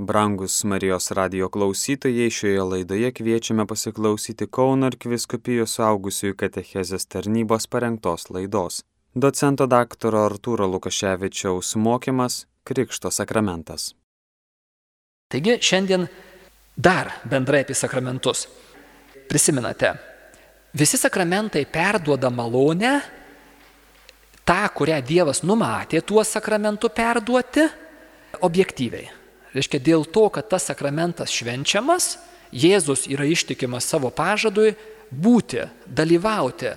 Brangus Marijos radio klausytojai, šioje laidoje kviečiame pasiklausyti Kauno arkiviskupijos suaugusiųjų katechezės tarnybos parengtos laidos. Docento daktaro Artūro Lukaševičiaus mokymas Krikšto sakramentas. Taigi šiandien dar bendrai apie sakramentus. Prisimenate, visi sakramentai perduoda malonę, tą, kurią Dievas numatė tuo sakramentu perduoti, objektyviai. Reiškia, dėl to, kad tas sakramentas švenčiamas, Jėzus yra ištikimas savo pažadui būti, dalyvauti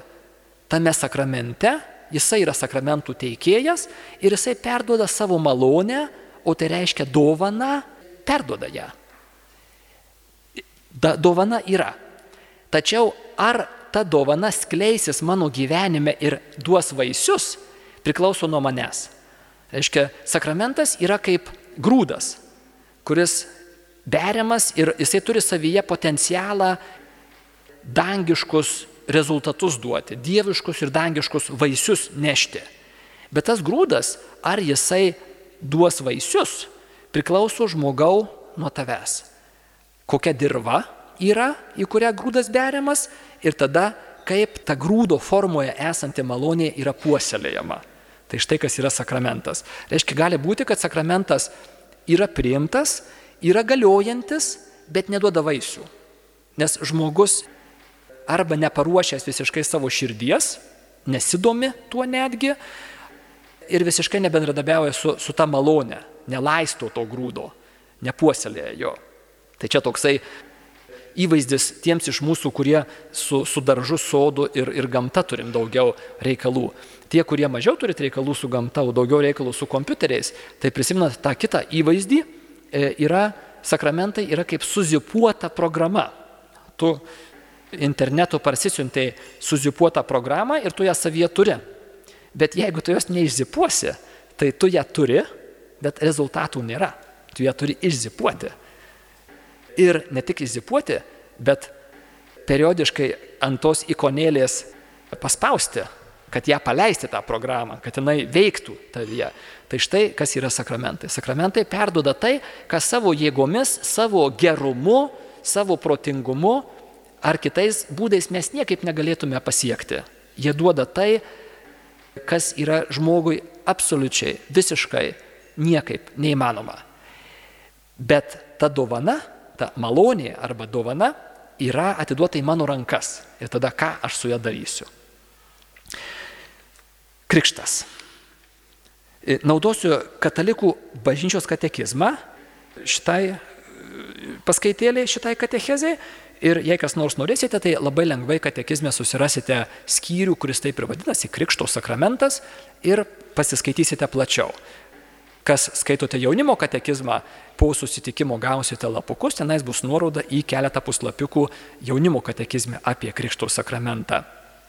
tame sakramente, jisai yra sakramentų teikėjas ir jisai perduoda savo malonę, o tai reiškia dovana, perduoda ją. Da, dovana yra. Tačiau ar ta dovana skleisis mano gyvenime ir duos vaisius, priklauso nuo manęs. Reiškia, sakramentas yra kaip grūdas kuris beriamas ir jisai turi savyje potencialą dangiškus rezultatus duoti, dieviškus ir dangiškus vaisius nešti. Bet tas grūdas, ar jisai duos vaisius, priklauso žmogau nuo tavęs. Kokia dirba yra, į kurią grūdas beriamas ir tada kaip ta grūdo formoje esanti malonė yra puoselėjama. Tai štai kas yra sakramentas. Reiškia, gali būti, kad sakramentas yra priimtas, yra galiojantis, bet neduoda vaisių. Nes žmogus arba neparuošęs visiškai savo širdies, nesidomi tuo netgi ir visiškai nebendradabiauja su, su ta malone, nelaisto to grūdo, nepuoselėja jo. Tai čia toksai įvaizdis tiems iš mūsų, kurie su, su daržu, sodu ir, ir gamta turim daugiau reikalų. Tie, kurie mažiau turit reikalų su gamta, o daugiau reikalų su kompiuteriais, tai prisimenat tą kitą įvaizdį, e, yra sakramentai yra kaip suzipuota programa. Tu internetu parsisiuntai suzipuotą programą ir tu ją savyje turi. Bet jeigu tu jos neišzipuosi, tai tu ją turi, bet rezultatų nėra. Tu ją turi išzipuoti ir ne tik įzipuoti, bet periodiškai ant tos ikonėlės paspausti, kad ją paleisti tą programą, kad jinai veiktų tavyje. Tai štai kas yra sakramentai. Sakramentai perduoda tai, kas savo jėgomis, savo gerumu, savo protingumu ar kitais būdais mes niekaip negalėtume pasiekti. Jie duoda tai, kas yra žmogui absoliučiai, visiškai niekaip neįmanoma. Bet ta dovana ta malonė arba dovana yra atiduota į mano rankas. Ir tada ką aš su ją darysiu? Krikštas. E, naudosiu katalikų bažnyčios katekizmą šitai e, paskaitėlė, šitai katechezai. Ir jei kas nors norėsite, tai labai lengvai katekizme susirasite skyrių, kuris taip ir vadinasi Krikšto sakramentas ir pasiskaitysite plačiau. Kas skaitote jaunimo katekizmą, po susitikimo gausite lapukus, tenais bus nuoroda į keletą puslapiukų jaunimo katekizme apie Krikšto sakramentą.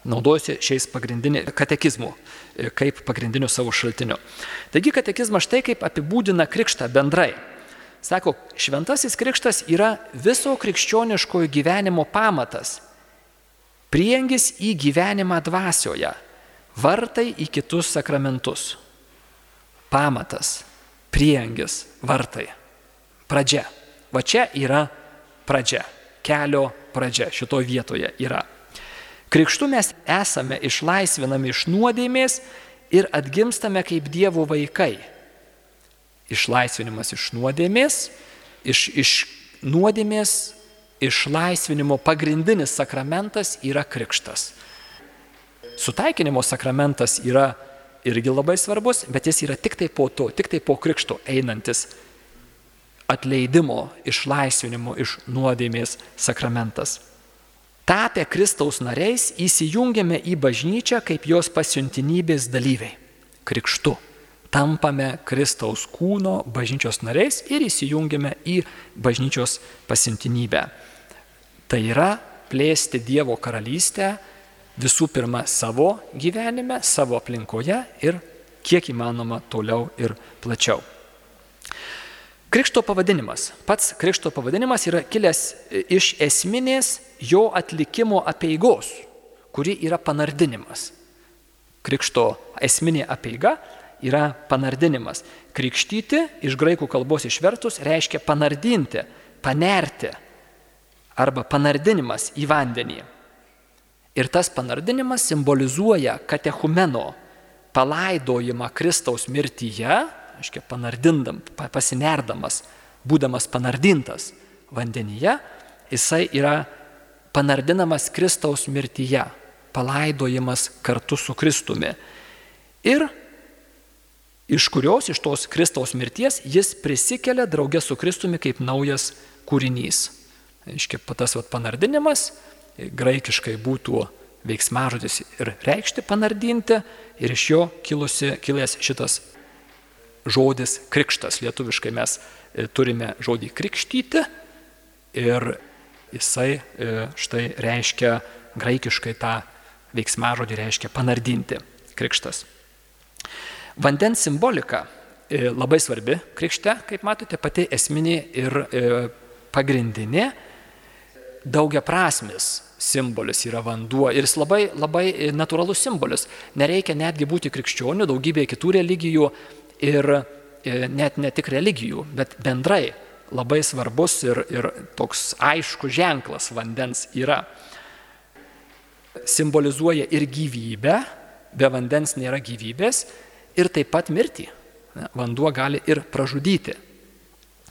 Naudojusi šiais pagrindiniu katekizmu e, kaip pagrindiniu savo šaltiniu. Taigi katekizmas štai kaip apibūdina Krikštą bendrai. Sako, šventasis Krikštas yra viso krikščioniškojo gyvenimo pamatas, priengis į gyvenimą dvasioje, vartai į kitus sakramentus pamatas, priengis, vartai, pradžia. Va čia yra pradžia, kelio pradžia šitoje vietoje yra. Krikštu mes esame išlaisvinami iš nuodėmės ir atgimstame kaip Dievo vaikai. Išlaisvinimas iš nuodėmės, iš, iš nuodėmės išlaisvinimo pagrindinis sakramentas yra krikštas. Sutaikinimo sakramentas yra irgi labai svarbus, bet jis yra tik tai po to, tik tai po krikšto einantis atleidimo, išlaisvinimo iš nuodėmės sakramentas. Tapę Kristaus nariais įsijungiame į bažnyčią kaip jos pasiuntinybės dalyviai. Krikštu. Tampame Kristaus kūno bažnyčios nariais ir įsijungiame į bažnyčios pasiuntinybę. Tai yra plėsti Dievo karalystę visų pirma savo gyvenime, savo aplinkoje ir kiek įmanoma toliau ir plačiau. Krikšto pavadinimas. Pats krikšto pavadinimas yra kilęs iš esminės jo atlikimo apieigos, kuri yra panardinimas. Krikšto esminė apieiga yra panardinimas. Krikštyti iš graikų kalbos išvertus reiškia panardinti, panerti arba panardinimas į vandenį. Ir tas panardinimas simbolizuoja katechumeno palaidojimą Kristaus mirtyje, aiškiai panardindam, pasinerdamas, būdamas panardintas vandenyje, jisai yra panardinamas Kristaus mirtyje, palaidojimas kartu su Kristumi. Ir iš kurios, iš tos Kristaus mirties, jis prisikelia draugė su Kristumi kaip naujas kūrinys. Aiškiai, tas vat, panardinimas graikiškai būtų veiksmažodis ir reikšti panardinti ir iš jo kilusi, kilęs šitas žodis krikštas. Lietuviškai mes e, turime žodį krikštyti ir jisai e, štai reiškia graikiškai tą veiksmažodį reiškia panardinti krikštas. Vandens simbolika e, labai svarbi krikšte, kaip matote, pati esminė ir pagrindinė daugia prasmis simbolis yra vanduo ir jis labai, labai natūralus simbolis. Nereikia netgi būti krikščioniu, daugybė kitų religijų ir e, net ne tik religijų, bet bendrai labai svarbus ir, ir toks aiškus ženklas vandens yra. Simbolizuoja ir gyvybę, be vandens nėra gyvybės, ir taip pat mirtį. Vanduo gali ir pražudyti.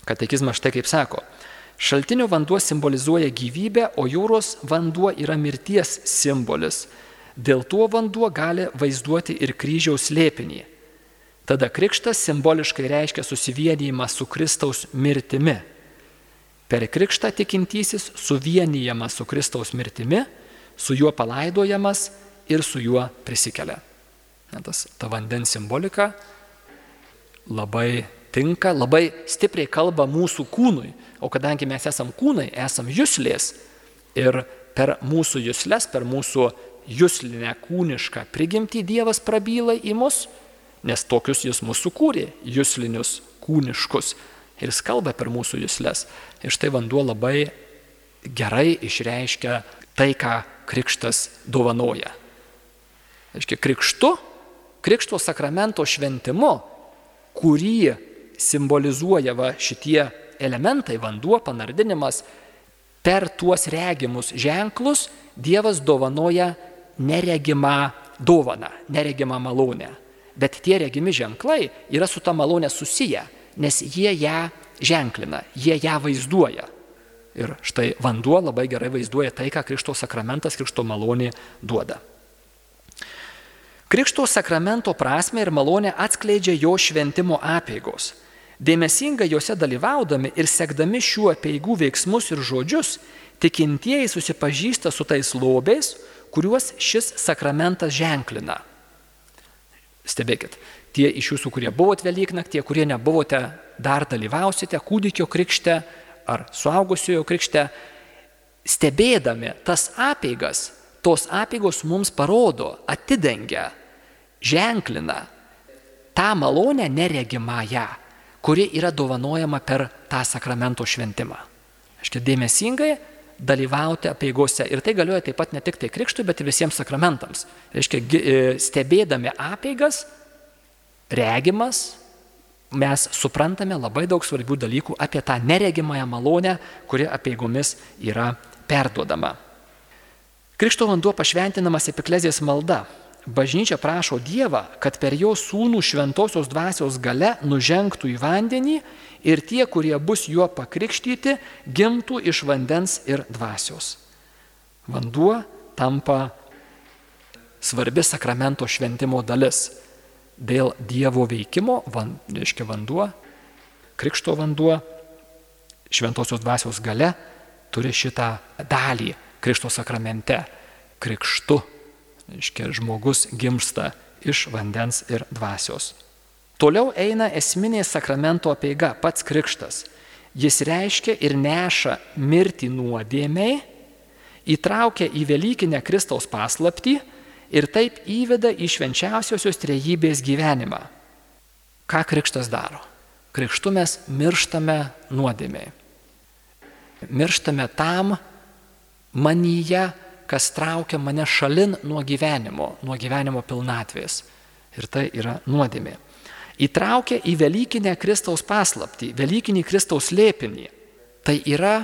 Katekizmas štai kaip sako, Šaltinio vanduo simbolizuoja gyvybę, o jūros vanduo yra mirties simbolis. Dėl to vanduo gali vaizduoti ir kryžiaus lėpinį. Tada krikštas simboliškai reiškia susivienijimą su Kristaus mirtimi. Per krikštą tikintysis suvienijamas su Kristaus mirtimi, su juo palaidojamas ir su juo prisikelia. Tas, ta vandens simbolika labai tinka, labai stipriai kalba mūsų kūnui, o kadangi mes esam kūnai, esam jūslės ir per mūsų jūslės, per mūsų jūslinę kūnišką prigimtį Dievas prabyla į mus, nes tokius jis mūsų kūrė, jūslinius kūniškus. Ir jis kalba per mūsų jūslės. Ir štai vanduo labai gerai išreiškia tai, ką krikštas dovanoja. Aiškiai, krikštu, krikšto sakramento šventimu, kurį simbolizuoja va šitie elementai, vanduo, panardinimas, per tuos regimus ženklus Dievas dovanoja neregimą dovaną, neregimą malonę. Bet tie regimi ženklai yra su ta malonė susiję, nes jie ją ženklina, jie ją vaizduoja. Ir štai vanduo labai gerai vaizduoja tai, ką Krikšto sakramentas, Krikšto malonė duoda. Krikšto sakramento prasme ir malonė atskleidžia jo šventimo apėgos. Dėmesingai juose dalyvaudami ir sekdami šių apieigų veiksmus ir žodžius, tikintieji susipažįsta su tais lobiais, kuriuos šis sakramentas ženklina. Stebėkit, tie iš jūsų, kurie buvote Velyknaktie, kurie nebuvote, dar dalyvausite kūdikio krikšte ar suaugusiojo krikšte, stebėdami tas apeigas, tos apeigos mums parodo, atidengia, ženklina tą malonę neregimąją kuri yra dovanojama per tą sakramento šventimą. Aiškiai, dėmesingai dalyvauti apieigose. Ir tai galioja taip pat ne tik tai krikštui, bet ir visiems sakramentams. Reiškia, e, stebėdami apeigas, regimas, mes suprantame labai daug svarbių dalykų apie tą neregimąją malonę, kuri apieigomis yra perduodama. Krikšto vanduo pašventinamas epiklezijas malda bažnyčia prašo Dievą, kad per jo sūnų šventosios dvasios gale nužengtų į vandenį ir tie, kurie bus juo pakrikštyti, gimtų iš vandens ir dvasios. Vanduo tampa svarbi sakramento šventimo dalis. Dėl Dievo veikimo, van, reiškia vanduo, krikšto vanduo, šventosios dvasios gale turi šitą dalį krikšto sakramente. Krikštu Iškia, žmogus gimsta iš vandens ir dvasios. Toliau eina esminė sakramento apieiga, pats krikštas. Jis reiškia ir neša mirtį nuodėmiai, įtraukia į Velykinę Kristaus paslapti ir taip įveda į švenčiausiosios trejybės gyvenimą. Ką krikštas daro? Krikštu mes mirštame nuodėmiai. Mirštame tam manyje, kas traukia mane šalin nuo gyvenimo, nuo gyvenimo pilnatvės. Ir tai yra nuodėmė. įtraukia į Velykinę Kristaus paslaptį, Velykinį Kristaus lėpinį. Tai yra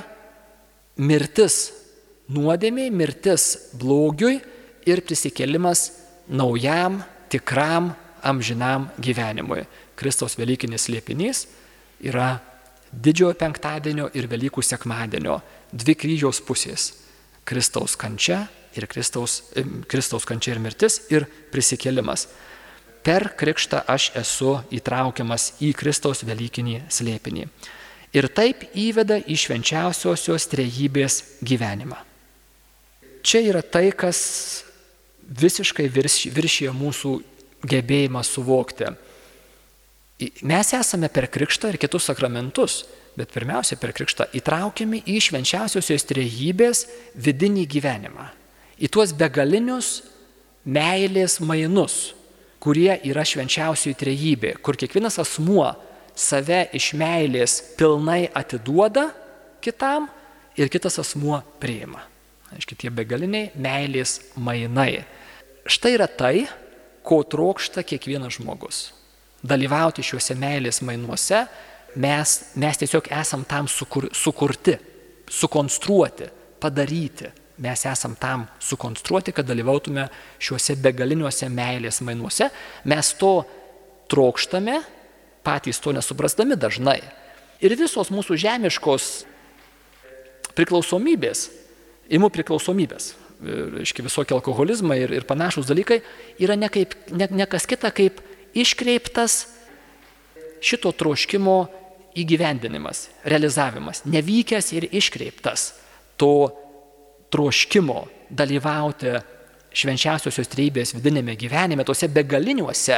mirtis nuodėmiai, mirtis blogiui ir prisikėlimas naujam, tikram, amžinam gyvenimui. Kristaus Velykinis lėpinys yra didžiojo penktadienio ir Velykų sekmadienio dvi kryžiaus pusės - Kristaus kančia ir Kristaus, Kristaus kančia ir mirtis ir prisikėlimas. Per krikštą aš esu įtraukiamas į Kristaus Velykinį slėpinį. Ir taip įveda į švenčiausiosios trejybės gyvenimą. Čia yra tai, kas visiškai viršyje mūsų gebėjimą suvokti. Mes esame per krikštą ir kitus sakramentus, bet pirmiausia per krikštą įtraukiami į švenčiausiosios trejybės vidinį gyvenimą. Į tuos begalinius meilės mainus, kurie yra švenčiausioji trejybė, kur kiekvienas asmuo save iš meilės pilnai atiduoda kitam ir kitas asmuo priima. Aiškiai, tie begaliniai meilės mainai. Štai yra tai, ko trokšta kiekvienas žmogus. Dalyvauti šiuose meilės mainuose mes, mes tiesiog esam tam sukur, sukurti, sukonstruoti, padaryti. Mes esam tam sukonstruoti, kad dalyvautume šiuose begaliniuose meilės mainuose. Mes to trokštame, patys to nesuprasdami dažnai. Ir visos mūsų žemiškos priklausomybės imu priklausomybės, reiškia visokie alkoholizmai ir, ir panašus dalykai, yra ne, kaip, ne, ne kas kita kaip iškreiptas šito troškimo įgyvendinimas, realizavimas, nevykęs ir iškreiptas to troškimo dalyvauti švenčiausiosios treibės vidinėme gyvenime, tuose begaliniuose,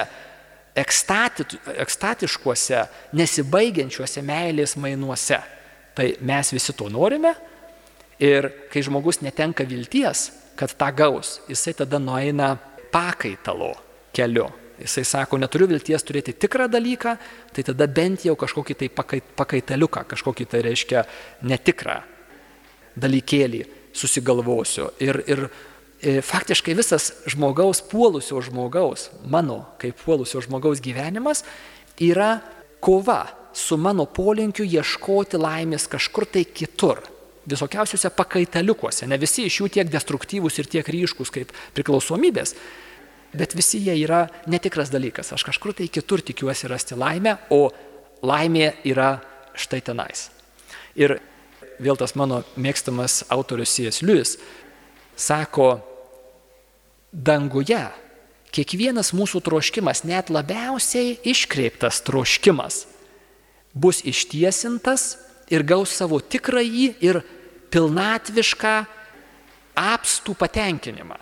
ekstati, ekstatiškuose, nesibaigiančiuose meilės mainuose. Tai mes visi to norime, Ir kai žmogus netenka vilties, kad tą gaus, jisai tada nueina pakaitalo keliu. Jisai sako, neturiu vilties turėti tikrą dalyką, tai tada bent jau kažkokį tai pakaitaliuką, kažkokį tai reiškia netikrą dalykėlį susigalvosiu. Ir, ir e, faktiškai visas žmogaus, puolusio žmogaus, mano kaip puolusio žmogaus gyvenimas yra kova su mano polinkiu ieškoti laimės kažkur tai kitur visokiausiuose pakaitaliukuose. Ne visi iš jų tiek destruktyvūs ir tiek ryškus kaip priklausomybės, bet visi jie yra netikras dalykas. Aš kažkur tai kitur tikiuosi rasti laimę, o laimė yra štai tenais. Ir vėl tas mano mėgstamas autorius C.S. Lewis sako, danguje kiekvienas mūsų troškimas, net labiausiai iškreiptas troškimas, bus ištiesintas ir gaus savo tikrąjį ir pilnatvišką apstų patenkinimą.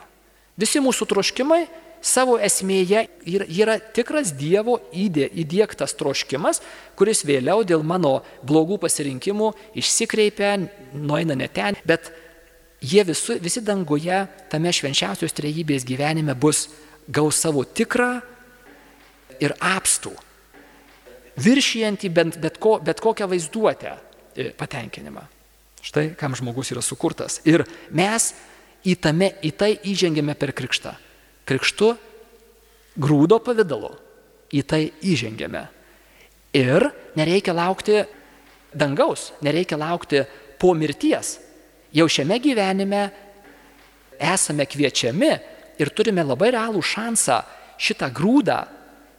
Visi mūsų troškimai savo esmėje yra, yra tikras Dievo įdė, įdėktas troškimas, kuris vėliau dėl mano blogų pasirinkimų išsikreipia, nueina ne ten, bet jie visu, visi danguje tame švenčiausios trejybės gyvenime bus gaus savo tikrą ir apstų, viršijantį bent, bet, ko, bet kokią vaizduotę patenkinimą. Štai kam žmogus yra sukurtas. Ir mes į, tame, į tai įžengėme per krikštą. Krikštu grūdo pavydalu į tai įžengėme. Ir nereikia laukti dangaus, nereikia laukti po mirties. Jau šiame gyvenime esame kviečiami ir turime labai realų šansą šitą grūdą,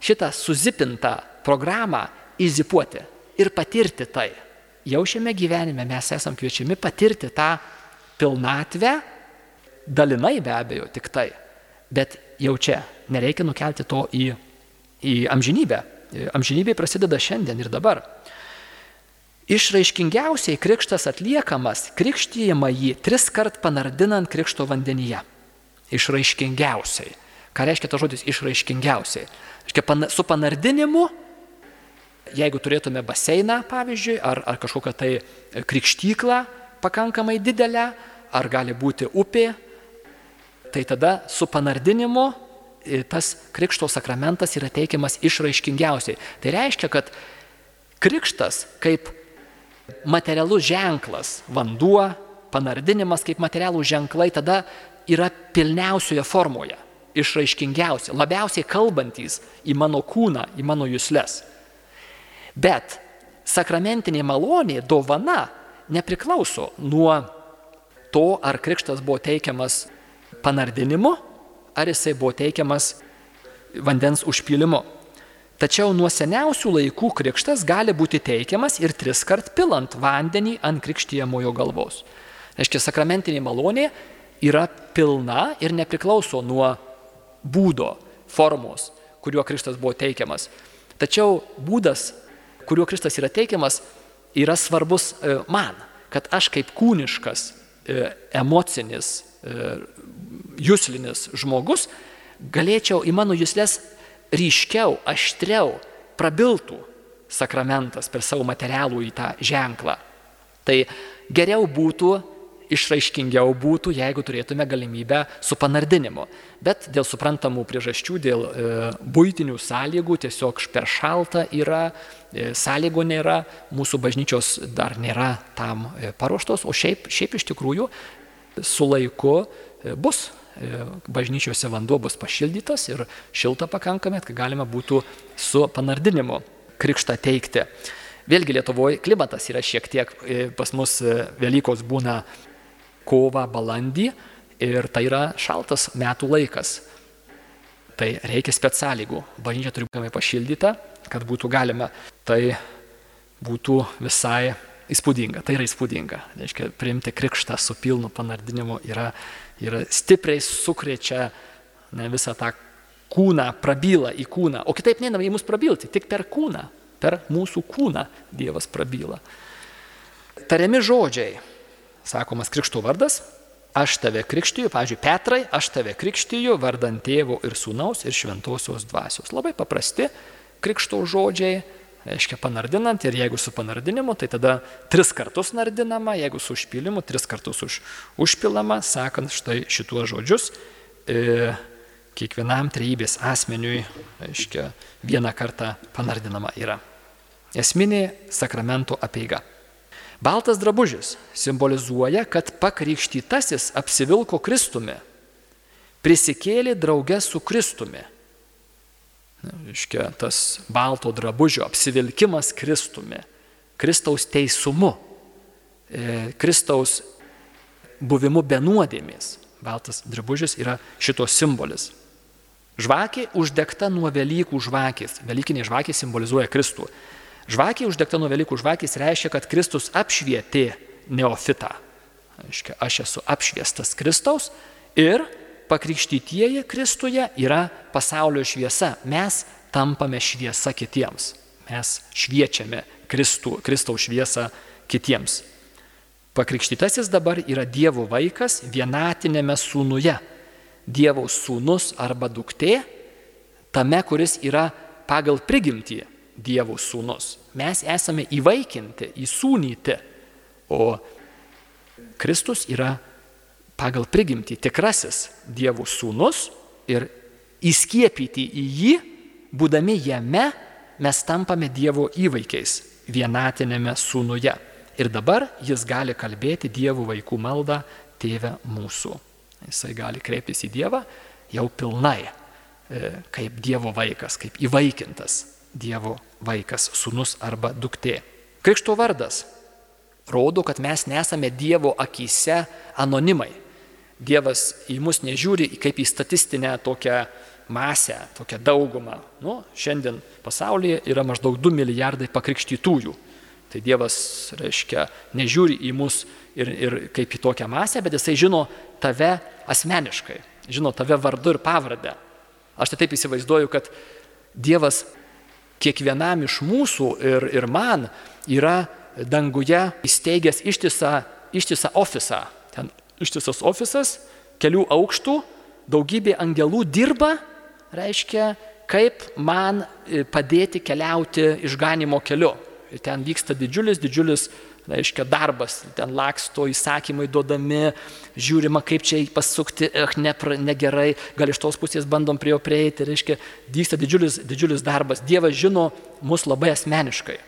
šitą suzipintą programą įzipuoti ir patirti tai jau šiame gyvenime mes esam kviečiami patirti tą pilnatvę, dalinai be abejo tik tai, bet jau čia nereikia nukelti to į, į amžinybę. Amžinybė prasideda šiandien ir dabar. Išraiškingiausiai krikštas atliekamas, krikštyjama jį tris kart panardinant krikšto vandenyje. Išraiškingiausiai. Ką reiškia tas žodis išraiškingiausiai? Reiškia, su panardinimu jeigu turėtume baseiną, pavyzdžiui, ar, ar kažkokią tai krikštyklą pakankamai didelę, ar gali būti upė, tai tada su panardinimu e, tas krikšto sakramentas yra teikiamas išraiškingiausiai. Tai reiškia, kad krikštas kaip materialus ženklas, vanduo, panardinimas kaip materialų ženklai tada yra pilniausioje formoje. išraiškingiausi, labiausiai kalbantys į mano kūną, į mano jūslės. Bet sakramentinė malonė, dovana nepriklauso nuo to, ar krikštas buvo teikiamas panardinimu, ar jisai buvo teikiamas vandens užpylimu. Tačiau nuo seniausių laikų krikštas gali būti teikiamas ir tris kart pilant vandenį ant krikštijamojo galvos. Reiškia, sakramentinė malonė yra pilna ir nepriklauso nuo būdo, formos, kuriuo Kristus buvo teikiamas. Tačiau būdas, kuriuo Kristus yra teikiamas, yra svarbus e, man, kad aš kaip kūniškas, e, emocinis, e, jūslinis žmogus galėčiau į mano jūslės ryškiau, aštriau prabiltų sakramentas per savo materialų į tą ženklą. Tai geriau būtų, išraiškingiau būtų, jeigu turėtume galimybę su panardinimu. Bet dėl suprantamų priežasčių, dėl e, būtinių sąlygų, tiesiog per šalta yra, e, sąlygų nėra, mūsų bažnyčios dar nėra tam e, paruoštos, o šiaip, šiaip iš tikrųjų su laiku e, bus bažnyčiose vanduo bus pašildytas ir šilta pakankamai, kad galima būtų su panardinimu krikštą teikti. Vėlgi Lietuvoje klimatas yra šiek tiek, e, pas mus e, Velykos būna kova, balandį ir tai yra šaltas metų laikas. Tai reikia specialygų. Bažnyčia turi būti pašildyta, kad būtų galima. Tai būtų visai įspūdinga. Tai yra įspūdinga. Reiškia, priimti krikštą su pilnu panardinimu yra ir stipriai sukrečia ne, visą tą kūną, prabyla į kūną. O kitaip neina į mus prabilti, tik per kūną, per mūsų kūną Dievas prabyla. Tariami žodžiai, sakomas krikšto vardas, aš tave krikštiju, pavyzdžiui, Petrai, aš tave krikštiju vardant tėvo ir sūnaus ir šventosios dvasios. Labai paprasti krikšto žodžiai, reiškia panardinant ir jeigu su panardinimu, tai tada tris kartus nardinama, jeigu su užpylimu, tris kartus už, užpilama, sakant štai šituos žodžius. E, kiekvienam trejybės asmeniui, reiškia, vieną kartą panardinama yra. Esminė sakramento apeiga. Baltas drabužis simbolizuoja, kad pakrikštytasis apsivilko Kristumi, prisikėlė draugę su Kristumi Iškia, tas balto drabužio apsivilkimas Kristumi, Kristaus teisumu, e, Kristaus buvimu be nuodėmės. Baltas drabužis yra šitos simbolis. Žvakė uždegta nuo Velykų žvakės. Velykinė žvakė simbolizuoja Kristų. Žvakė uždegta nuo Velykų žvakės reiškia, kad Kristus apšvietė neofitą. Aiškia, aš esu apšviestas Kristaus ir pakrikštytieji Kristuje yra pasaulio šviesa. Mes tampame šviesa kitiems. Mes šviečiame Kristų, Kristaus šviesą kitiems. Pakrikštytasis dabar yra Dievo vaikas vienatinėme sūnuje. Dievo sūnus arba duktė, tame, kuris yra pagal prigimtį Dievo sūnus. Mes esame įvaikinti, įsūnyti, o Kristus yra pagal prigimtį tikrasis Dievo sūnus ir įskiepyti į jį, būdami jame, mes tampame Dievo įvaikiais vienatinėme sūnuje. Ir dabar jis gali kalbėti Dievo vaikų maldą Tėve mūsų. Jisai gali kreiptis į Dievą jau pilnai, e, kaip Dievo vaikas, kaip įvaikintas Dievo vaikas, sūnus arba duktė. Krikšto vardas rodo, kad mes nesame Dievo akise anonimai. Dievas į mus nežiūri kaip į statistinę tokią masę, tokią daugumą. Nu, šiandien pasaulyje yra maždaug 2 milijardai pakrikštytųjų. Tai Dievas, reiškia, nežiūri į mus ir, ir kaip į tokią masę, bet jisai žino tave asmeniškai, žino tave vardu ir pavardę. Aš tai taip įsivaizduoju, kad Dievas kiekvienam iš mūsų ir, ir man yra danguje įsteigęs ištisą, ištisą ofisą. Ten ištisas ofisas, kelių aukštų, daugybė angelų dirba, reiškia, kaip man e, padėti keliauti išganimo keliu. Ir ten vyksta didžiulis, didžiulis, reiškia, darbas, ten laksto įsakymai duodami, žiūrima, kaip čia pasukti, eh, ne, negerai, gal iš tos pusės bandom prie jo prieiti, reiškia, vyksta didžiulis, didžiulis darbas. Dievas žino mus labai asmeniškai.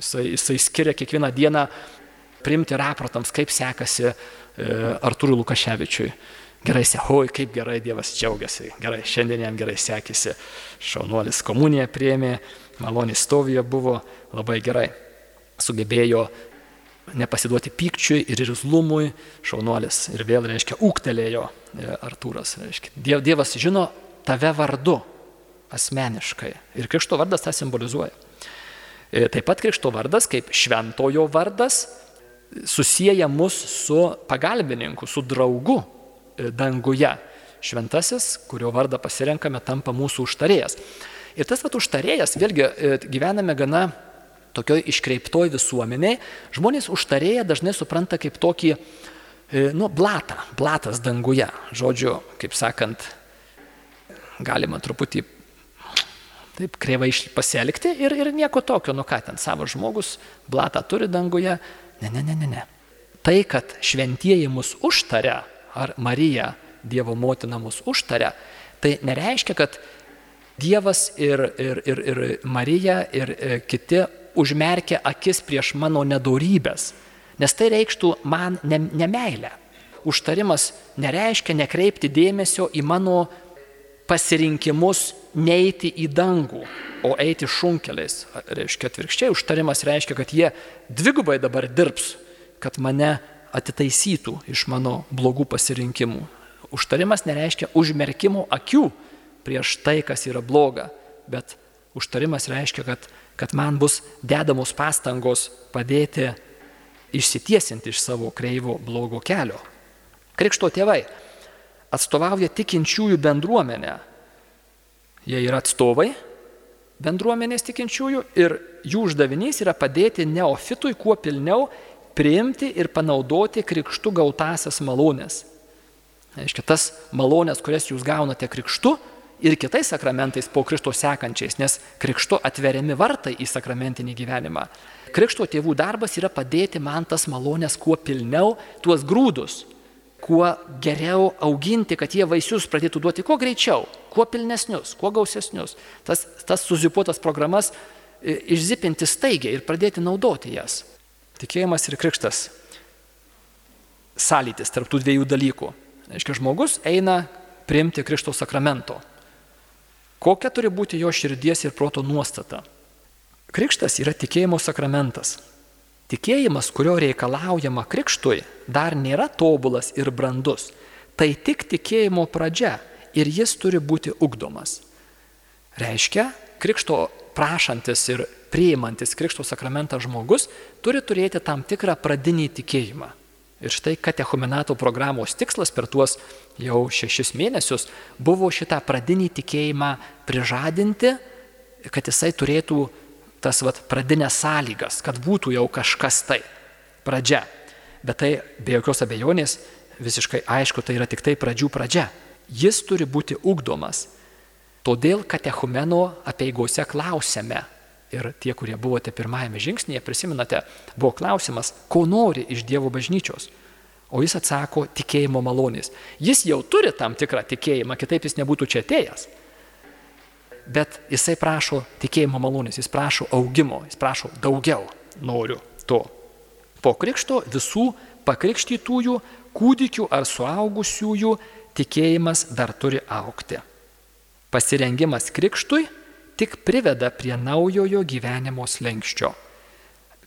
Jisai, jisai skiria kiekvieną dieną priimti raportams, kaip sekasi E, Artūrui Lukaševičiui. gerai, oi, kaip gerai Dievas džiaugiasi, gerai, šiandien jam gerai sekėsi, šaunuolis komuniją priemė, maloniai stovija buvo, labai gerai, sugebėjo nepasiduoti pykčiui ir irzlumui, šaunuolis ir vėl, reiškia, ūktelėjo e, Artūras, reiškia, Dievas žino tave vardu asmeniškai. Ir krikšto vardas tą simbolizuoja. E, taip pat krikšto vardas, kaip šventojo vardas, susiję mus su pagalbininku, su draugu E, danguje. Šventasis, kurio vardą pasirenkame, tampa mūsų užtarėjas. Ir tas vat užtarėjas, vėlgi e, gyvename gana tokioj iškreiptoj visuomeniai, žmonės užtarėją dažnai supranta kaip tokį, e, nu, blatą, blatas danguje. Žodžiu, kaip sakant, galima truputį taip kreivai pasielgti ir, ir nieko tokio, nu ką ten savo žmogus, blatą turi danguje. Ne, ne, ne, ne, ne. Tai, kad šventieji mus užtaria, ar Marija, Dievo motina mus užtaria, tai nereiškia, kad Dievas ir, ir, ir, ir Marija ir e, kiti užmerkia akis prieš mano nedorybės, nes tai reikštų man ne, nemailę. Užtarimas nereiškia nekreipti dėmesio į mano pasirinkimus neiti į dangų, o eiti šunkeliais. Reiškia atvirkščiai, užtarimas reiškia, kad jie dvigubai dabar dirbs, kad mane atitaisytų iš mano blogų pasirinkimų. Užtarimas nereiškia užmerkimo akių prieš tai, kas yra bloga, bet užtarimas reiškia, kad, kad man bus dedamos pastangos padėti išsitiesinti iš savo kreivo blogo kelio. Krikšto tėvai atstovauja tikinčiųjų bendruomenę. Jie yra atstovai bendruomenės tikinčiųjų ir jų uždavinys yra padėti neofitui kuo pilniau priimti ir panaudoti krikštų gautasias malonės. Aiškia, tas malonės, kurias jūs gaunate krikštu ir kitais sakramentais po krikšto sekančiais, nes krikšto atveriami vartai į sakramentinį gyvenimą. Krikšto tėvų darbas yra padėti man tas malonės kuo pilniau, tuos grūdus, kuo geriau auginti, kad jie vaisius pradėtų duoti kuo greičiau, kuo pilnesnius, kuo gausesnius. Tas, tas suzipuotas programas išzipinti staigiai ir pradėti naudoti jas. Tikėjimas ir krikštas. Sąlytis tarp tų dviejų dalykų. Aiškiai, žmogus eina priimti krikšto sakramento. Kokia turi būti jo širdies ir proto nuostata? Krikštas yra tikėjimo sakramentas. Tikėjimas, kurio reikalaujama krikštui, dar nėra tobulas ir brandus. Tai tik tikėjimo pradžia ir jis turi būti ugdomas. Reiškia, krikšto prašantis ir priimantis Krikšto sakramentą žmogus turi turėti tam tikrą pradinį tikėjimą. Ir štai katechumenato programos tikslas per tuos jau šešis mėnesius buvo šitą pradinį tikėjimą prižadinti, kad jisai turėtų tas vat, pradinės sąlygas, kad būtų jau kažkas tai pradžia. Bet tai be jokios abejonės visiškai aišku, tai yra tik tai pradžių pradžia. Jis turi būti ugdomas. Todėl katechumeno apieigose klausėme, ir tie, kurie buvote pirmajame žingsnėje, prisimenate, buvo klausimas, ko nori iš Dievo bažnyčios. O jis atsako tikėjimo malonės. Jis jau turi tam tikrą tikėjimą, kitaip jis nebūtų čia atėjęs. Bet jisai prašo tikėjimo malonės, jis prašo augimo, jis prašo daugiau noriu to. Po krikšto visų pakrikštytųjų, kūdikių ar suaugusiųjų tikėjimas dar turi aukti. Pasirengimas krikštui tik priveda prie naujojo gyvenimo slengščio.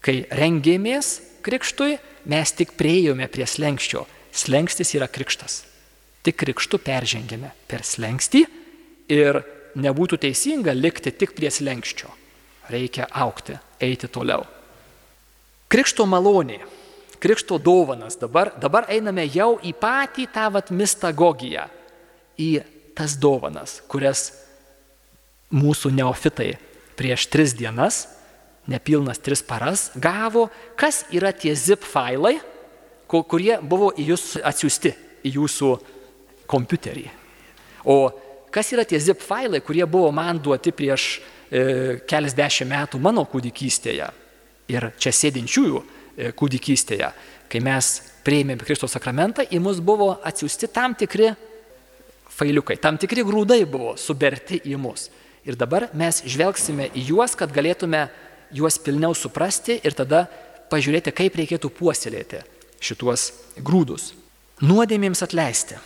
Kai rengėmės krikštui, mes tik prieėjome prie slengščio. Slengstis yra krikštas. Tik krikštu peržengėme per slengstį ir nebūtų teisinga likti tik prie slengščio. Reikia aukti, eiti toliau. Krikšto malonė, krikšto dovanas, dabar, dabar einame jau į patį tą vat mistagogiją, į tas dovanas, kurias mūsų neofitai prieš tris dienas, nepilnas tris paras, gavo, kas yra tie zip failai, kurie buvo į jūs atsiųsti, į jūsų kompiuterį. O kas yra tie zip failai, kurie buvo man duoti prieš e, keliasdešimt metų mano kūdikystėje ir čia sėdinčiųjų e, kūdikystėje, kai mes prieimėme Kristos sakramentą, į mus buvo atsiųsti tam tikri failiukai, tam tikri grūdai buvo suberti į mus. Ir dabar mes žvelgsime į juos, kad galėtume juos pilniau suprasti ir tada pažiūrėti, kaip reikėtų puoselėti šituos grūdus. Nuodėmėms atleisti.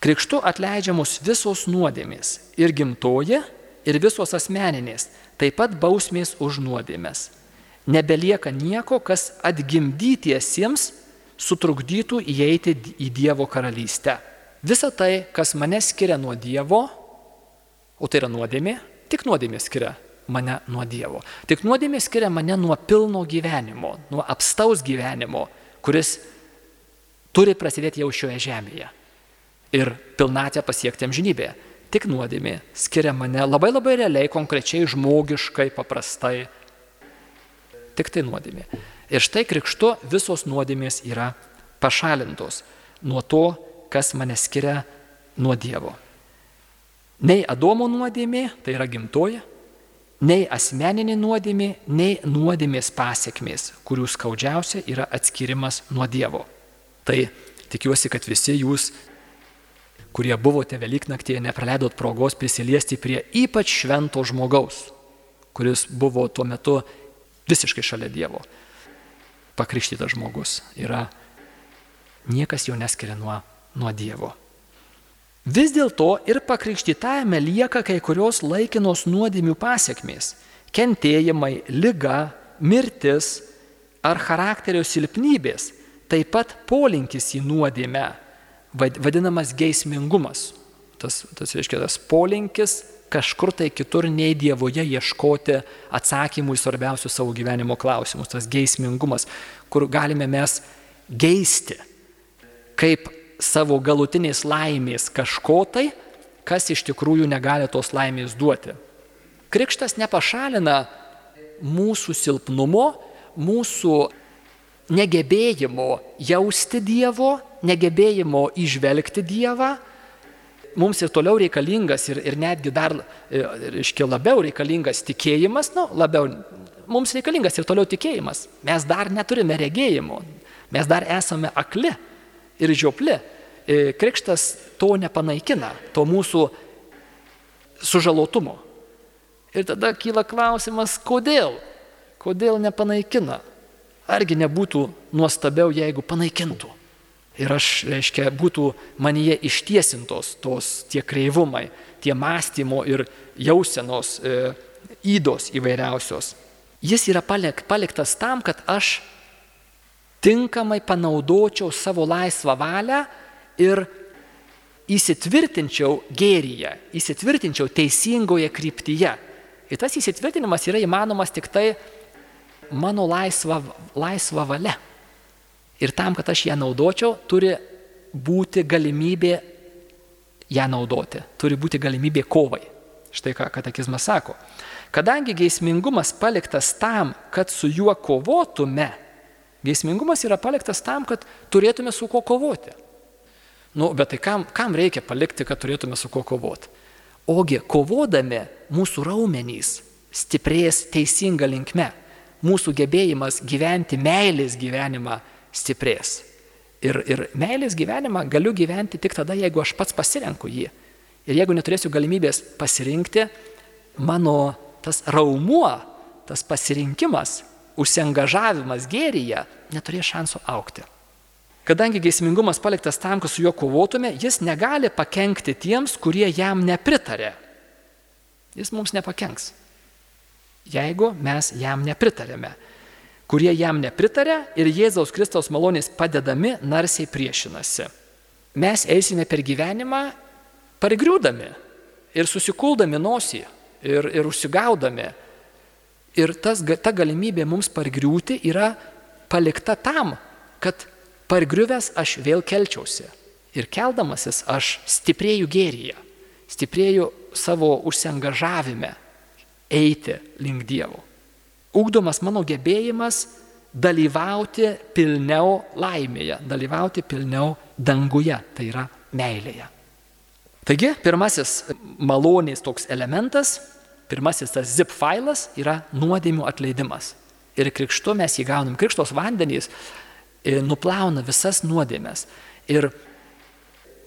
Krikštu atleidžiamos visos nuodėmės ir gimtoji, ir visos asmeninės, taip pat bausmės už nuodėmės. Nebelieka nieko, kas atgimdytiesiems sutrukdytų įeiti į Dievo karalystę. Visa tai, kas mane skiria nuo Dievo, o tai yra nuodėmė, tik nuodėmė skiria mane nuo Dievo. Tik nuodėmė skiria mane nuo pilno gyvenimo, nuo apstaus gyvenimo, kuris turi prasidėti jau šioje žemėje ir pilnatę pasiekti amžinybėje. Tik nuodėmė skiria mane labai labai realiai, konkrečiai, žmogiškai, paprastai. Tik tai nuodėmė. Ir štai krikštu visos nuodėmės yra pašalintos nuo to, kas mane skiria nuo Dievo. Nei Adomo nuodėmė, tai yra gimtoji, nei asmeninė nuodėmė, nei nuodėmės pasiekmės, kurių skaudžiausia yra atskirimas nuo Dievo. Tai tikiuosi, kad visi jūs, kurie buvote Velyknaktėje, nepraleidot progos prisiliesti prie ypač švento žmogaus, kuris buvo tuo metu visiškai šalia Dievo. Pakrikštytas žmogus yra, niekas jo neskiria nuo nuo Dievo. Vis dėlto ir pakrikštytajame lieka kai kurios laikinos nuodėmių pasiekmės - kentėjimai, lyga, mirtis ar charakterio silpnybės, taip pat polinkis į nuodėmę, vadinamas geismingumas. Tas, tas reiškia tas polinkis kažkur tai kitur nei Dievoje ieškoti atsakymų į svarbiausius savo gyvenimo klausimus, tas geismingumas, kur galime mes geisti, kaip savo galutinės laimės kažko tai, kas iš tikrųjų negali tos laimės duoti. Krikštas nepašalina mūsų silpnumo, mūsų negebėjimo jausti Dievo, negebėjimo išvelgti Dievą. Mums ir toliau reikalingas ir, ir netgi dar, e, reiškia, labiau reikalingas tikėjimas, nu, labiau, mums reikalingas ir toliau tikėjimas. Mes dar neturime regėjimo, mes dar esame akli ir žiopli. E, krikštas to nepanaikina, to mūsų sužalotumo. Ir tada kyla klausimas, kodėl? Kodėl nepanaikina? Argi nebūtų nuostabiau, jeigu panaikintų? Ir aš, reiškia, būtų manyje ištiesintos tos tie kreivumai, tie mąstymo ir jausenos e, įdos įvairiausios. Jis yra palik, paliktas tam, kad aš tinkamai panaudočiau savo laisvą valią ir įsitvirtinčiau gėryje, įsitvirtinčiau teisingoje kryptyje. Ir tas įsitvirtinimas yra įmanomas tik tai mano laisva, laisva valia. Ir tam, kad aš ją naudočiau, turi būti galimybė ją naudoti, turi būti galimybė kovai. Štai ką katekizmas sako. Kadangi geismingumas paliktas tam, kad su juo kovotume, Geismingumas yra paliktas tam, kad turėtume su kuo kovoti. Nu, bet tai kam, kam reikia palikti, kad turėtume su kuo kovoti? Ogi kovodami mūsų raumenys stiprės teisinga linkme. Mūsų gebėjimas gyventi meilės gyvenimą stiprės. Ir, ir meilės gyvenimą galiu gyventi tik tada, jeigu aš pats pasirenku jį. Ir jeigu neturėsiu galimybės pasirinkti, mano tas raumuo, tas pasirinkimas užsiengažavimas gėryje neturės šansų aukti. Kadangi geismingumas paliktas tam, kad su juo kovotume, jis negali pakengti tiems, kurie jam nepritarė. Jis mums nepakenks. Jeigu mes jam nepritarėme. Kurie jam nepritarė ir Jėzaus Kristaus malonės padedami narsiai priešinasi. Mes eisime per gyvenimą pargriūdami ir susikuldami nosį ir, ir užsigaudami Ir tas, ta galimybė mums pargriūti yra palikta tam, kad pargriuvęs aš vėl kelčiausi. Ir keldamasis aš stiprėjau gėryje, stiprėjau savo užsiengažavime eiti link Dievo. Ugdomas mano gebėjimas dalyvauti pilniau laimėje, dalyvauti pilniau danguje, tai yra meilėje. Taigi, pirmasis malonės toks elementas Pirmasis tas zip failas yra nuodėmių atleidimas. Ir krikštu mes jį gaunam. Krikštos vandenys e, nuplauna visas nuodėmės. Ir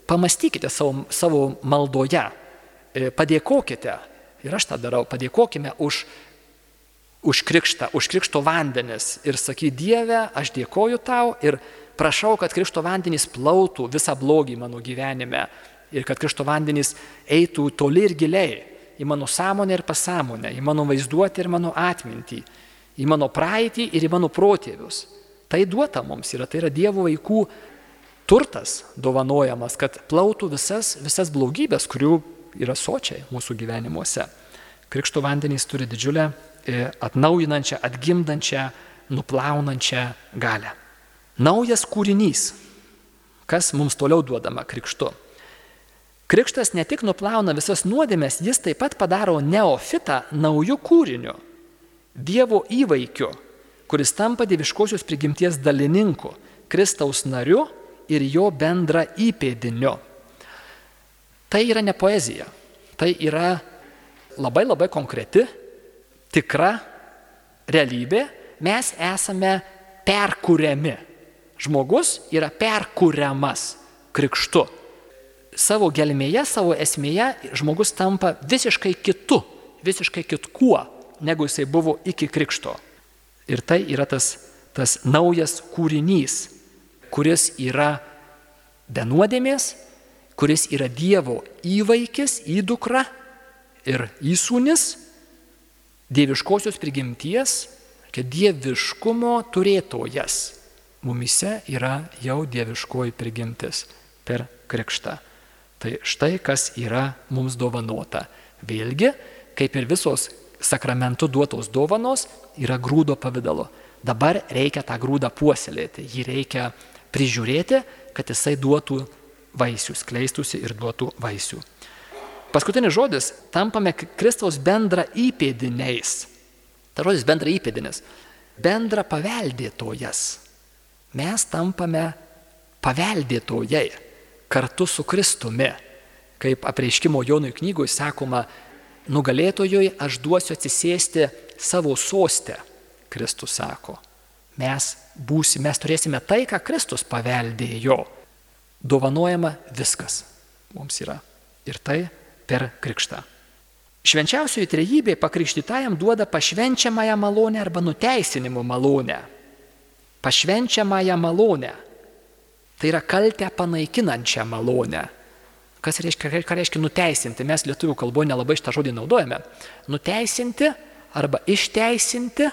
pamastykite savo, savo maldoje, e, padėkokite, ir aš tą darau, padėkokime už, už krikštą, už krikšto vandenis ir saky, Dieve, aš dėkoju tau ir prašau, kad krikšto vandenys plautų visą blogį mano gyvenime ir kad Krikšto vandenys eitų toli ir giliai į mano sąmonę ir pasąmonę, į mano vaizduotę ir mano atmintį, į mano praeitį ir į mano protėvius. Tai duota mums yra, tai yra Dievo vaikų turtas dovanojamas, kad plautų visas, visas blogybės, kurių yra sočiai mūsų gyvenimuose. Krikšto vandenys turi didžiulę atnaujinančią, atgimdančią, nuplaunančią galę. Naujas kūrinys. Kas mums toliau duodama krikštu? Krikštas ne tik nuplauna visas nuodėmės, jis taip pat padaro neofitą naujų kūrinių, Dievo įvaikiu, kuris tampa dieviškosios prigimties dalininku, Kristaus nariu ir jo bendra įpėdiniu. Tai yra ne poezija, tai yra labai labai konkreti, tikra realybė, mes esame perkūriami. Žmogus yra perkūriamas krikštu savo gelmėje, savo esmėje žmogus tampa visiškai kitu, visiškai kitkuo, negu jisai buvo iki krikšto. Ir tai yra tas, tas naujas kūrinys, kuris yra be nuodėmės, kuris yra Dievo įvaikis, įdukra ir įsūnis, dieviškosios prigimties, kad dieviškumo turėtojas. Mumise yra jau dieviškoji prigimtis per krikštą. Tai štai kas yra mums dovanota. Vėlgi, kaip ir visos sakramentų duotos dovanos, yra grūdo pavydalo. Dabar reikia tą grūdą puoselėti, jį reikia prižiūrėti, kad jisai duotų vaisių, skleistųsi ir duotų vaisių. Paskutinis žodis - tampame Kristaus bendra įpėdiniais. Ta žodis bendra įpėdinis - bendra paveldėtojas. Mes tampame paveldėtojai kartu su Kristumi. Kaip apreiškimo Jonui knygoje sakoma, nugalėtojui aš duosiu atsisėsti savo sostę, Kristus sako. Mes būsime, mes turėsime tai, ką Kristus paveldėjo. Dovanojama viskas mums yra. Ir tai per krikštą. Švenčiausioji trejybė pakrikštytajam duoda pašvenčiamąją malonę arba nuteisinimo malonę. Pašvenčiamąją malonę. Tai yra kaltę panaikinančią malonę. Kas reiškia, ką reiškia nuteisinti? Mes lietuvių kalboje nelabai šitą žodį naudojame. Nuteisinti arba išteisinti,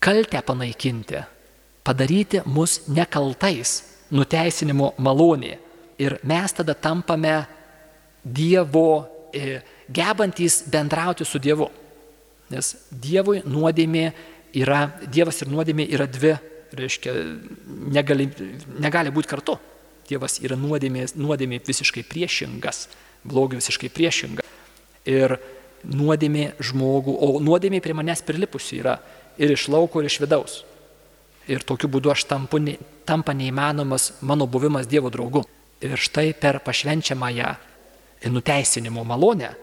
kaltę panaikinti, padaryti mus nekaltais, nuteisinimo malonė. Ir mes tada tampame Dievo, e, gebantys bendrauti su Dievu. Nes Dievui nuodėmė yra, Dievas ir nuodėmė yra dvi reiškia, negali, negali būti kartu. Dievas yra nuodėmė, nuodėmė visiškai priešingas, blogio visiškai priešingas. Ir nuodėmė žmogų, o nuodėmė prie manęs prilipusi yra ir iš lauko, ir iš vidaus. Ir tokiu būdu aš tampu, tampa neįmanomas mano buvimas Dievo draugu. Ir štai per pašvenčiamąją nuteisinimo malonę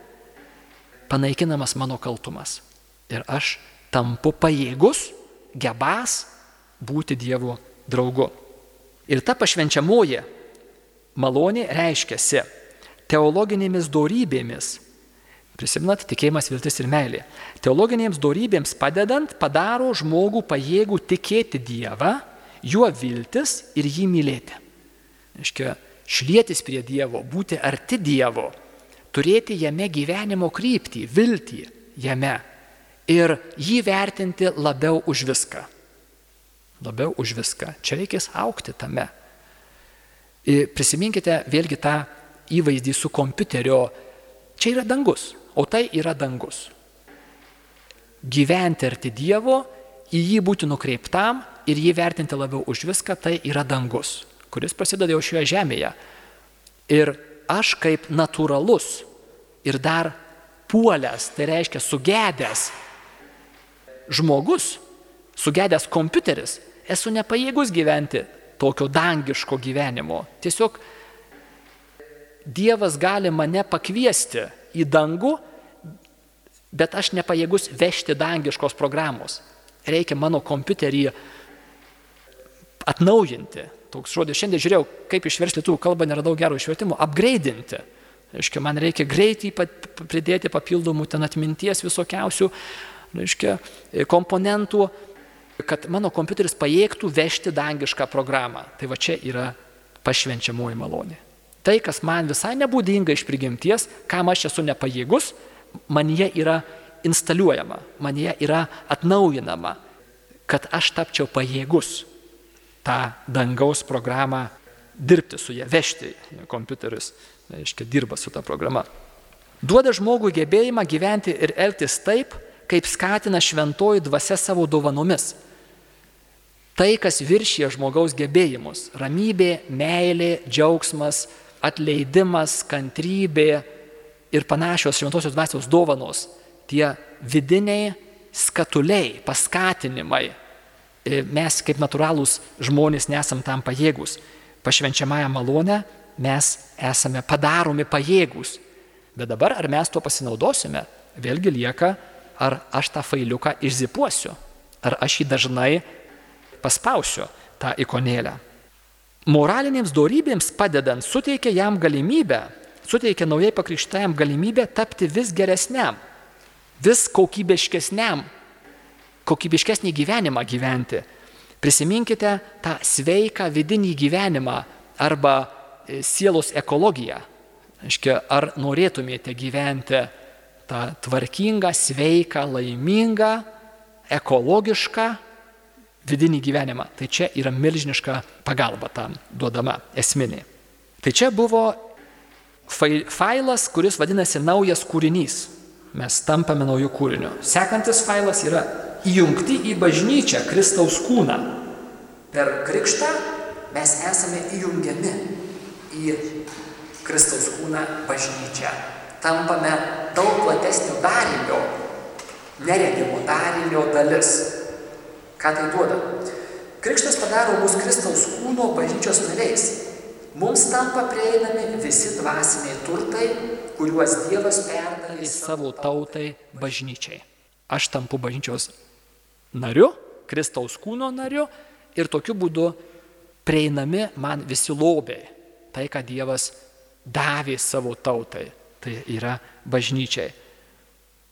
panaikinamas mano kaltumas. Ir aš tampu pajėgus, gebas būti Dievo draugu. Ir ta pašvenčiamoji malonė reiškiasi teologinėmis dorybėmis. Prisimenat, tikėjimas, viltis ir meilė. Teologinėms dorybėms padedant padaro žmogų pajėgų tikėti Dievą, juo viltis ir jį mylėti. Iškia, šlėtis prie Dievo, būti arti Dievo, turėti jame gyvenimo kryptį, viltį jame ir jį vertinti labiau už viską labiau už viską. Čia reikės aukti tame. Ir prisiminkite vėlgi tą įvaizdį su kompiuterio. Čia yra dangus, o tai yra dangus. Gyventi arti Dievo, į jį būti nukreiptam ir jį vertinti labiau už viską, tai yra dangus, kuris prasideda jau šioje žemėje. Ir aš kaip natūralus ir dar puolęs, tai reiškia sugedęs žmogus, sugedęs kompiuteris, esu nepajėgus gyventi tokio dangiško gyvenimo. Tiesiog Dievas gali mane pakviesti į dangų, bet aš nepajėgus vežti dangiškos programos. Reikia mano kompiuterį atnaujinti. Toks žodis. Šiandien žiūrėjau, kaip išversti lietuvių kalbą, neradau gero išvertimo. Upgrade'inti. Reiškia, man reikia greitai pridėti papildomų ten atminties visokiausių reiškia, komponentų, kad mano kompiuteris pajėgtų vežti dangišką programą. Tai va čia yra pašvenčiamoji malonė. Tai, kas man visai nebūdinga iš prigimties, kam aš esu nepajėgus, man jie yra instaliuojama, man jie yra atnaujinama, kad aš tapčiau pajėgus tą dangaus programą dirbti su ją, vežti. Kompiuteris, aiškiai, dirba su ta programa. Duoda žmogui gebėjimą gyventi ir elgtis taip, kaip skatina šventoji dvasia savo dovanomis. Tai, kas viršyje žmogaus gebėjimus - ramybė, meilė, džiaugsmas, atleidimas, kantrybė ir panašios šventosios dvasios dovanos, tie vidiniai skatuliai, paskatinimai. E, mes kaip natūralūs žmonės nesam tam pajėgus. Pašvenčiamąją malonę mes esame padaromi pajėgus. Bet dabar ar mes tuo pasinaudosime, vėlgi lieka, ar aš tą failiuką išzipuosiu, ar aš jį dažnai paspausiu tą ikonėlę. Moralinėms dorybėms padedant suteikia jam galimybę, suteikia naujai pakrikštajam galimybę tapti vis geresniam, vis kokybiškesniam, kokybiškesnį gyvenimą gyventi. Prisiminkite tą sveiką vidinį gyvenimą arba e, sielos ekologiją. Aiškia, ar norėtumėte gyventi tą tvarkingą, sveiką, laimingą, ekologišką vidinį gyvenimą. Tai čia yra milžiniška pagalba tam duodama esminė. Tai čia buvo failas, kuris vadinasi naujas kūrinys mes tampame naujų kūrinių. Sekantis failas yra įjungti į bažnyčią Kristaus kūną. Per krikštą mes esame įjungiami į Kristaus kūną bažnyčią. Tampame daug platesnio darinio, neregimo darinio dalis. Ką tai duoda? Krikštas padaro mus Kristaus kūno bažnyčios nariais. Mums tampa prieinami visi dvasiniai turtai, kuriuos Dievas perdavė savo tautai bažnyčiai. Aš tampu bažnyčios nariu, Kristaus kūno nariu ir tokiu būdu prieinami man visi lobiai. Tai, ką Dievas davė savo tautai, tai yra bažnyčiai.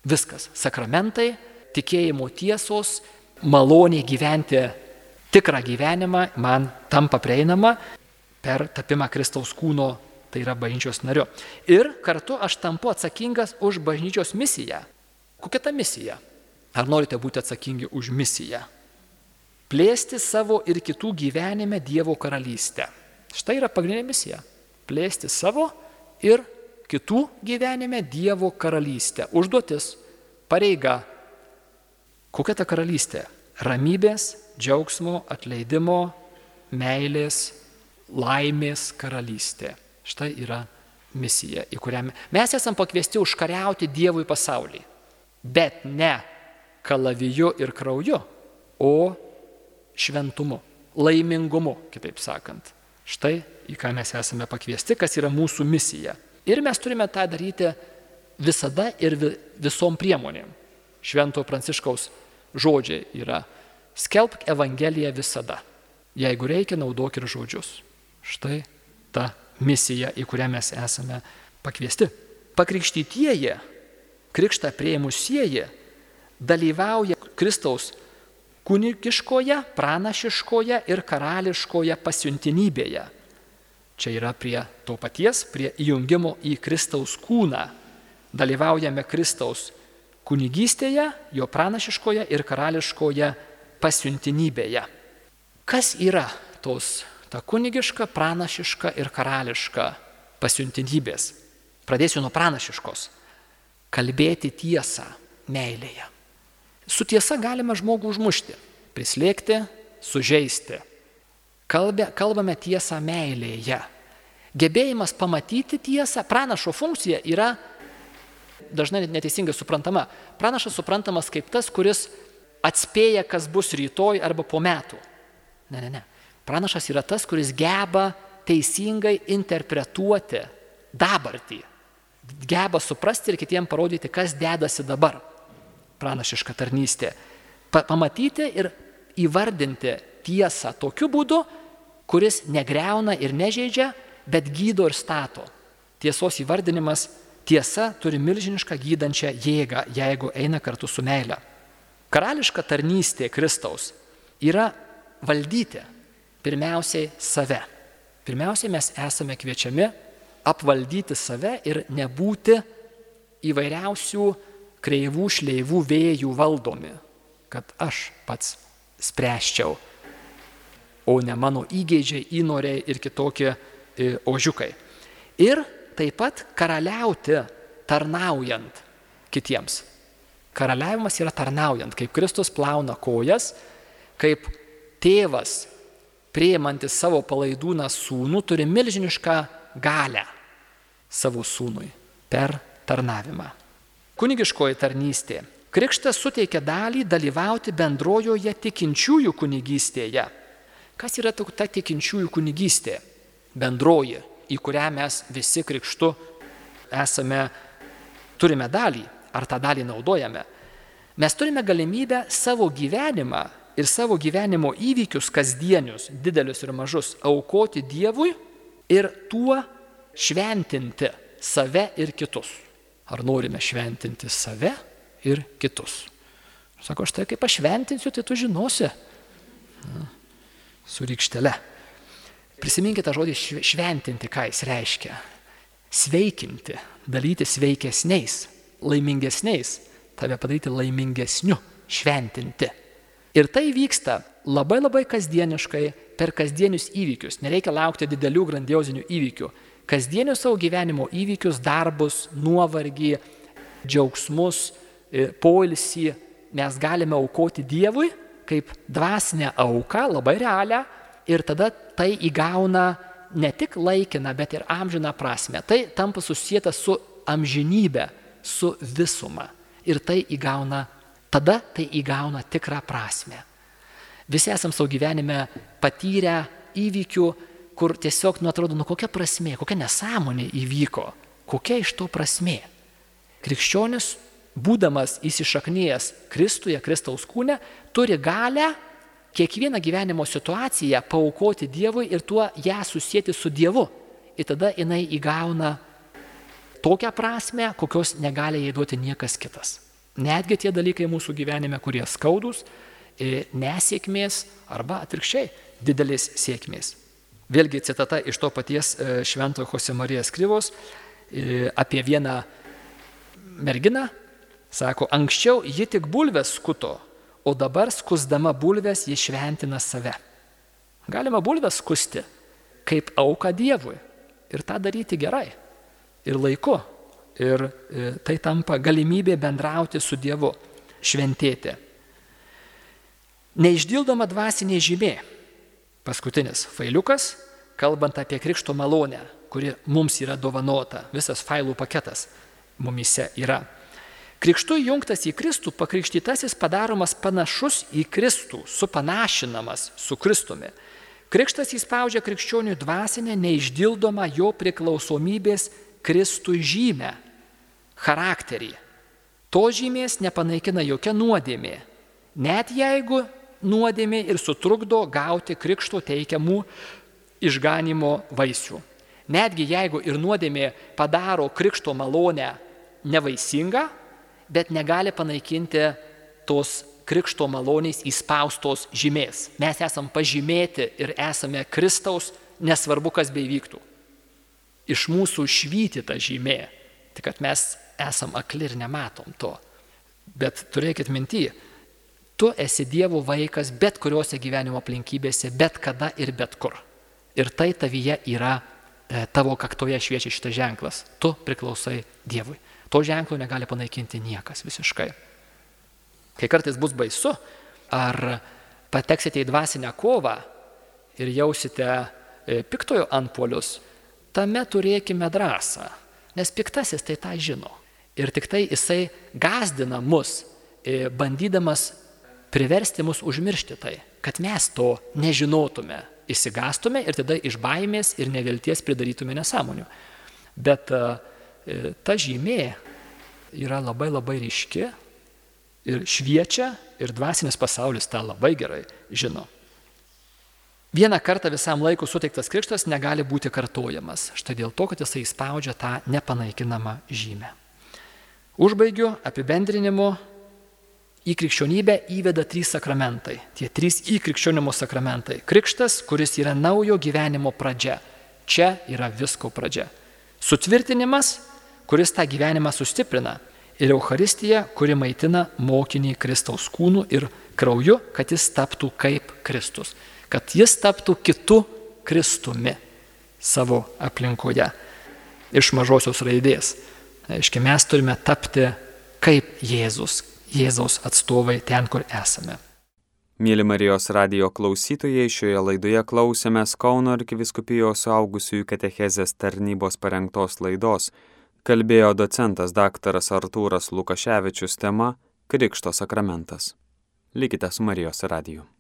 Viskas. Sakramentai, tikėjimo tiesos, maloniai gyventi tikrą gyvenimą man tampa prieinama per tapimą Kristaus kūno, tai yra bažnyčios nariu. Ir kartu aš tampu atsakingas už bažnyčios misiją. Kokia ta misija? Ar norite būti atsakingi už misiją? Plėsti savo ir kitų gyvenime Dievo karalystę. Štai yra pagrindinė misija. Plėsti savo ir kitų gyvenime Dievo karalystę. Užduotis, pareiga. Kokia ta karalystė? Ramybės, džiaugsmo, atleidimo, meilės, laimės karalystė. Štai yra misija, į kurią mes esame pakviesti užkariauti Dievui pasaulį. Bet ne kalaviju ir krauju, o šventumu, laimingumu, kitaip sakant. Štai į ką mes esame pakviesti, kas yra mūsų misija. Ir mes turime tą daryti visada ir visom priemonėm. Švento Pranciškaus žodžiai yra skelbk Evangeliją visada. Jeigu reikia, naudok ir žodžius. Štai ta misija, į kurią mes esame pakviesti. Pakrikštytieji, krikštą prieimusieji, dalyvauja Kristaus kunigiškoje, pranašiškoje ir karališkoje pasiuntinybėje. Čia yra prie to paties, prie įjungimo į Kristaus kūną. Dalyvaujame Kristaus kunigystėje, jo pranašiškoje ir karališkoje pasiuntinybėje. Kas yra tos ta kunigiška, pranašiška ir karališka pasiuntinybės. Pradėsiu nuo pranašiškos. Kalbėti tiesą meilėje. Su tiesa galima žmogų užmušti, prislėgti, sužeisti. Kalbė, kalbame tiesą meilėje. Gebėjimas pamatyti tiesą, pranašo funkcija yra dažnai neteisingai suprantama. Pranašas suprantamas kaip tas, kuris atspėja, kas bus rytoj arba po metų. Ne, ne, ne. Pranašas yra tas, kuris geba teisingai interpretuoti dabartį, geba suprasti ir kitiems parodyti, kas dedasi dabar. Pranašiška tarnystė. Pa pamatyti ir įvardinti tiesą tokiu būdu, kuris negreuna ir nežaidžia, bet gydo ir stato. Tiesos įvardinimas tiesa turi milžinišką gydančią jėgą, jeigu eina kartu su meile. Karališka tarnystė Kristaus yra valdyti pirmiausiai save. Pirmiausiai mes esame kviečiami apvaldyti save ir nebūti įvairiausių kreivų šleivų vėjų valdomi, kad aš pats spręščiau, o ne mano įgeidžiai, įnoriai ir kitokie e, ožiukai. Ir taip pat karaliauti tarnaujant kitiems. Karaliavimas yra tarnaujant, kaip Kristus plauna kojas, kaip tėvas, prieimantis savo palaidūną sūnų, turi milžinišką galę savo sūnui per tarnavimą. Kunigiškoji tarnystė. Krikštas suteikia dalį dalyvauti bendrojoje tikinčiųjų kunigystėje. Kas yra ta tikinčiųjų kunigystė? Bendroji, į kurią mes visi krikštu esame, turime dalį, ar tą dalį naudojame. Mes turime galimybę savo gyvenimą ir savo gyvenimo įvykius kasdienius, didelius ir mažus, aukoti Dievui ir tuo šventinti save ir kitus ar norime šventinti save ir kitus. Sako, štai kaip aš šventinsiu, tai tu žinosi. Na, su rykštele. Prisiminkite žodį šventinti, ką jis reiškia. Sveikinti, dalyti sveikesniais, laimingesniais, tave padaryti laimingesniu, šventinti. Ir tai vyksta labai labai kasdieniškai per kasdienius įvykius. Nereikia laukti didelių grandiozinių įvykių kasdienius savo gyvenimo įvykius, darbus, nuovargį, džiaugsmus, e, poilsį mes galime aukoti Dievui kaip dvasinę auką, labai realią, ir tada tai įgauna ne tik laikiną, bet ir amžiną prasme. Tai tampa susijęta su amžinybė, su visuma. Ir tai įgauna, tada tai įgauna tikrą prasme. Visi esam savo gyvenime patyrę įvykių, kur tiesiog, nu atrodo, nu kokia prasmė, kokia nesąmonė įvyko, kokia iš to prasmė. Krikščionis, būdamas įsišaknyjęs Kristuje, Kristaus kūne, turi galę kiekvieną gyvenimo situaciją paukoti Dievui ir tuo ją susijęti su Dievu. Ir tada jinai įgauna tokią prasme, kokios negali jai duoti niekas kitas. Netgi tie dalykai mūsų gyvenime, kurie skaudus, e, nesėkmės arba atvirkščiai didelės sėkmės. Vėlgi citata iš to paties e, Šventojo Jose Marijos Kryvos e, apie vieną merginą. Sako, anksčiau ji tik bulves skuto, o dabar skusdama bulves ji šventina save. Galima bulves skusti kaip auka Dievui ir tą daryti gerai ir laiku. Ir e, tai tampa galimybė bendrauti su Dievu, šventėti. Neišdildoma dvasinė žymė Paskutinis failiukas, kalbant apie krikšto malonę, kuri mums yra dovanota, visas failų paketas mumise yra. Krikštu jungtas į Kristų, pakrikštytasis padaromas panašus į Kristų, supanašinamas su Kristumi. Krikštas įspaudžia krikščionių dvasinę neišdildomą jo priklausomybės Kristui žymę, charakterį. To žymės nepanaikina jokia nuodėmė, net jeigu nuodėmė ir sutrukdo gauti krikšto teikiamų išganimo vaisių. Netgi jeigu ir nuodėmė padaro krikšto malonę nevaisingą, bet negali panaikinti tos krikšto maloniais įspaustos žymės. Mes esam pažymėti ir esame Kristaus, nesvarbu, kas beivyktų. Iš mūsų švyti ta žymė, tik kad mes esam akli ir nematom to. Bet turėkit minty, Tu esi Dievo vaikas bet kuriuose gyvenimo aplinkybėse, bet kada ir bet kur. Ir tai tavyje yra, e, tavo kaktoje šviečia šitas ženklas. Tu priklausai Dievui. To ženklo negali panaikinti niekas visiškai. Kai kartais bus baisu, ar pateksite į dvasinę kovą ir jausite e, piktojo antpolius, tame turėkime drąsą, nes piktasis tai tą žino. Ir tik tai jisai gazdina mus, e, bandydamas priversti mus užmiršti tai, kad mes to nežinotume, įsigastume ir tada iš baimės ir nevilties pridarytume nesąmonių. Bet e, ta žymė yra labai labai ryški ir šviečia ir dvasinis pasaulis tą labai gerai žino. Vieną kartą visam laikui suteiktas krikštas negali būti kartojamas. Štai dėl to, kad jisai įspaudžia tą nepanaikinamą žymę. Užbaigiu apibendrinimu į krikščionybę įveda trys sakramentai. Tie trys įkrikščionimo sakramentai. Krikštas, kuris yra naujo gyvenimo pradžia. Čia yra visko pradžia. Sutvirtinimas, kuris tą gyvenimą sustiprina. Ir Euharistija, kuri maitina mokinį Kristaus kūnų ir krauju, kad jis taptų kaip Kristus. Kad jis taptų kitu Kristumi savo aplinkoje. Iš mažosios raidės. Aiškiai, mes turime tapti kaip Jėzus, Jėzaus atstovai ten, kur esame. Mėly Marijos radio klausytojai, šioje laidoje klausėmės Kauno arkiviskupijos suaugusiųjų katechezės tarnybos parengtos laidos. Kalbėjo docentas daktaras Artūras Lukaševičius tema Krikšto sakramentas. Likite su Marijos radiju.